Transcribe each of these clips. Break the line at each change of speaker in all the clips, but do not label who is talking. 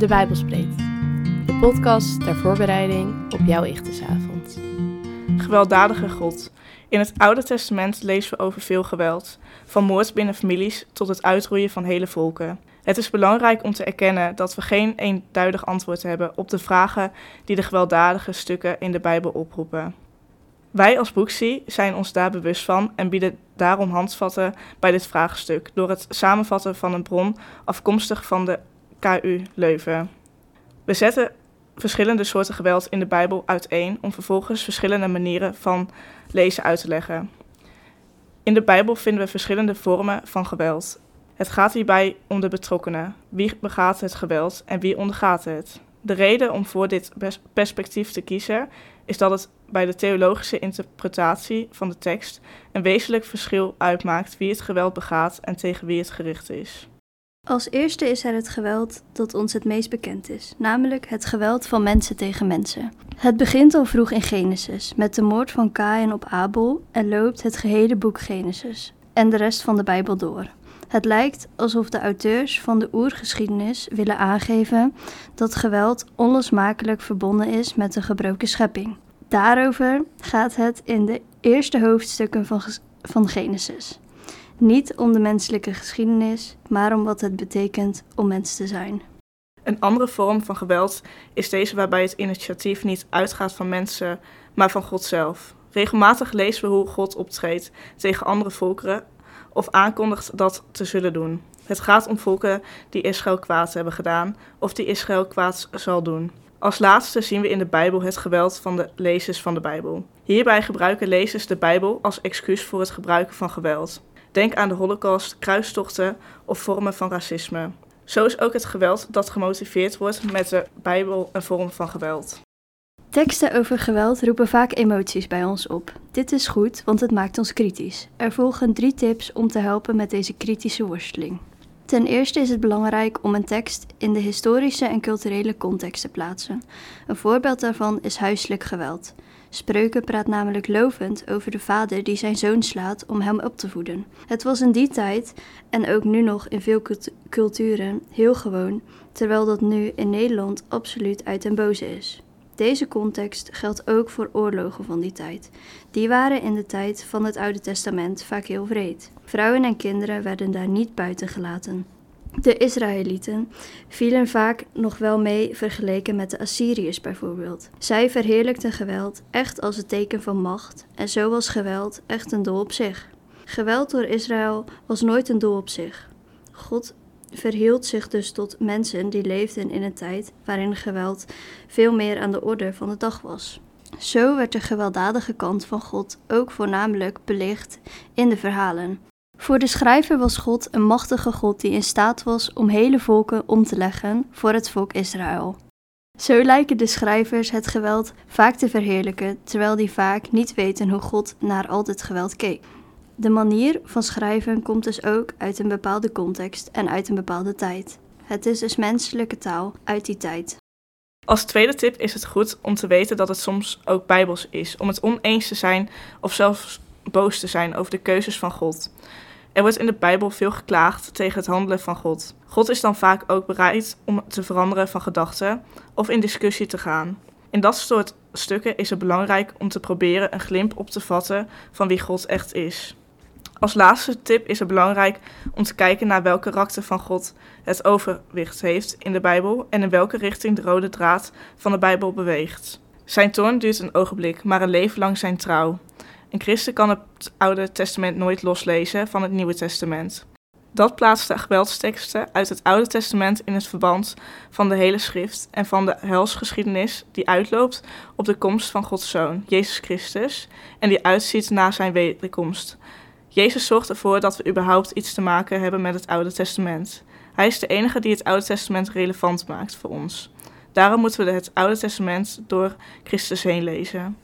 De Bijbelspreet. De podcast ter voorbereiding op jouw Ichtesavond.
Gewelddadige God. In het Oude Testament lezen we over veel geweld, van moord binnen families tot het uitroeien van hele volken. Het is belangrijk om te erkennen dat we geen eenduidig antwoord hebben op de vragen die de gewelddadige stukken in de Bijbel oproepen. Wij als Boeksie zijn ons daar bewust van en bieden daarom handvatten bij dit vraagstuk door het samenvatten van een bron afkomstig van de KU Leuven. We zetten verschillende soorten geweld in de Bijbel uiteen om vervolgens verschillende manieren van lezen uit te leggen. In de Bijbel vinden we verschillende vormen van geweld. Het gaat hierbij om de betrokkenen. Wie begaat het geweld en wie ondergaat het? De reden om voor dit perspectief te kiezen is dat het bij de theologische interpretatie van de tekst een wezenlijk verschil uitmaakt wie het geweld begaat en tegen wie het gericht is.
Als eerste is er het geweld dat ons het meest bekend is, namelijk het geweld van mensen tegen mensen. Het begint al vroeg in Genesis met de moord van Kain op Abel en loopt het gehele boek Genesis en de rest van de Bijbel door. Het lijkt alsof de auteurs van de oergeschiedenis willen aangeven dat geweld onlosmakelijk verbonden is met de gebroken schepping. Daarover gaat het in de eerste hoofdstukken van, van Genesis. Niet om de menselijke geschiedenis, maar om wat het betekent om mens te zijn.
Een andere vorm van geweld is deze waarbij het initiatief niet uitgaat van mensen, maar van God zelf. Regelmatig lezen we hoe God optreedt tegen andere volkeren of aankondigt dat te zullen doen. Het gaat om volken die Israël kwaad hebben gedaan of die Israël kwaad zal doen. Als laatste zien we in de Bijbel het geweld van de lezers van de Bijbel. Hierbij gebruiken lezers de Bijbel als excuus voor het gebruiken van geweld. Denk aan de Holocaust, kruistochten of vormen van racisme. Zo is ook het geweld dat gemotiveerd wordt met de Bijbel een vorm van geweld.
Teksten over geweld roepen vaak emoties bij ons op. Dit is goed, want het maakt ons kritisch. Er volgen drie tips om te helpen met deze kritische worsteling. Ten eerste is het belangrijk om een tekst in de historische en culturele context te plaatsen. Een voorbeeld daarvan is huiselijk geweld. Spreuken praat namelijk lovend over de vader die zijn zoon slaat om hem op te voeden. Het was in die tijd, en ook nu nog in veel culturen, heel gewoon, terwijl dat nu in Nederland absoluut uit den boze is. Deze context geldt ook voor oorlogen van die tijd. Die waren in de tijd van het Oude Testament vaak heel wreed. Vrouwen en kinderen werden daar niet buiten gelaten. De Israëlieten vielen vaak nog wel mee vergeleken met de Assyriërs bijvoorbeeld. Zij verheerlijkten geweld echt als het teken van macht en zo was geweld echt een doel op zich. Geweld door Israël was nooit een doel op zich. God verhield zich dus tot mensen die leefden in een tijd waarin geweld veel meer aan de orde van de dag was. Zo werd de gewelddadige kant van God ook voornamelijk belicht in de verhalen. Voor de schrijver was God een machtige God die in staat was om hele volken om te leggen voor het volk Israël. Zo lijken de schrijvers het geweld vaak te verheerlijken, terwijl die vaak niet weten hoe God naar al dit geweld keek. De manier van schrijven komt dus ook uit een bepaalde context en uit een bepaalde tijd. Het is dus menselijke taal uit die tijd.
Als tweede tip is het goed om te weten dat het soms ook bijbels is, om het oneens te zijn of zelfs boos te zijn over de keuzes van God. Er wordt in de Bijbel veel geklaagd tegen het handelen van God. God is dan vaak ook bereid om te veranderen van gedachten of in discussie te gaan. In dat soort stukken is het belangrijk om te proberen een glimp op te vatten van wie God echt is. Als laatste tip is het belangrijk om te kijken naar welk karakter van God het overwicht heeft in de Bijbel en in welke richting de rode draad van de Bijbel beweegt. Zijn toorn duurt een ogenblik, maar een leven lang zijn trouw. Een christen kan het Oude Testament nooit loslezen van het Nieuwe Testament. Dat plaatst de geweldsteksten uit het Oude Testament in het verband van de hele schrift en van de helsgeschiedenis die uitloopt op de komst van Gods Zoon, Jezus Christus, en die uitziet na zijn wederkomst. Jezus zorgt ervoor dat we überhaupt iets te maken hebben met het Oude Testament. Hij is de enige die het Oude Testament relevant maakt voor ons. Daarom moeten we het Oude Testament door Christus heen lezen.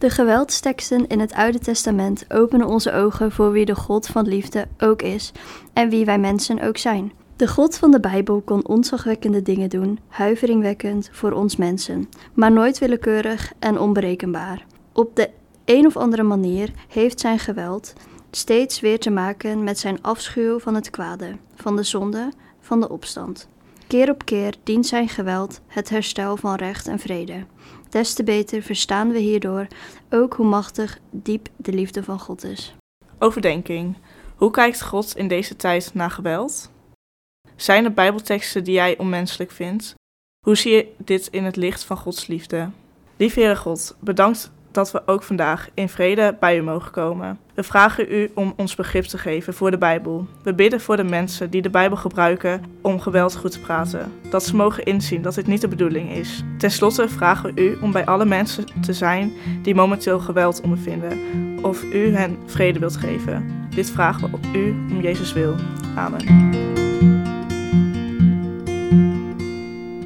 De geweldsteksten in het Oude Testament openen onze ogen voor wie de God van liefde ook is en wie wij mensen ook zijn. De God van de Bijbel kon onzagwekkende dingen doen, huiveringwekkend voor ons mensen, maar nooit willekeurig en onberekenbaar. Op de een of andere manier heeft zijn geweld steeds weer te maken met zijn afschuw van het kwade, van de zonde, van de opstand. Keer op keer dient zijn geweld het herstel van recht en vrede. Des te beter verstaan we hierdoor ook hoe machtig diep de liefde van God is.
Overdenking. Hoe kijkt God in deze tijd naar geweld? Zijn er Bijbelteksten die jij onmenselijk vindt? Hoe zie je dit in het licht van Gods liefde? Lieve Heere God, bedankt dat we ook vandaag in vrede bij u mogen komen. We vragen u om ons begrip te geven voor de Bijbel. We bidden voor de mensen die de Bijbel gebruiken om geweld goed te praten. Dat ze mogen inzien dat dit niet de bedoeling is. Ten slotte vragen we u om bij alle mensen te zijn die momenteel geweld ondervinden. Of u hen vrede wilt geven. Dit vragen we op u om Jezus wil. Amen.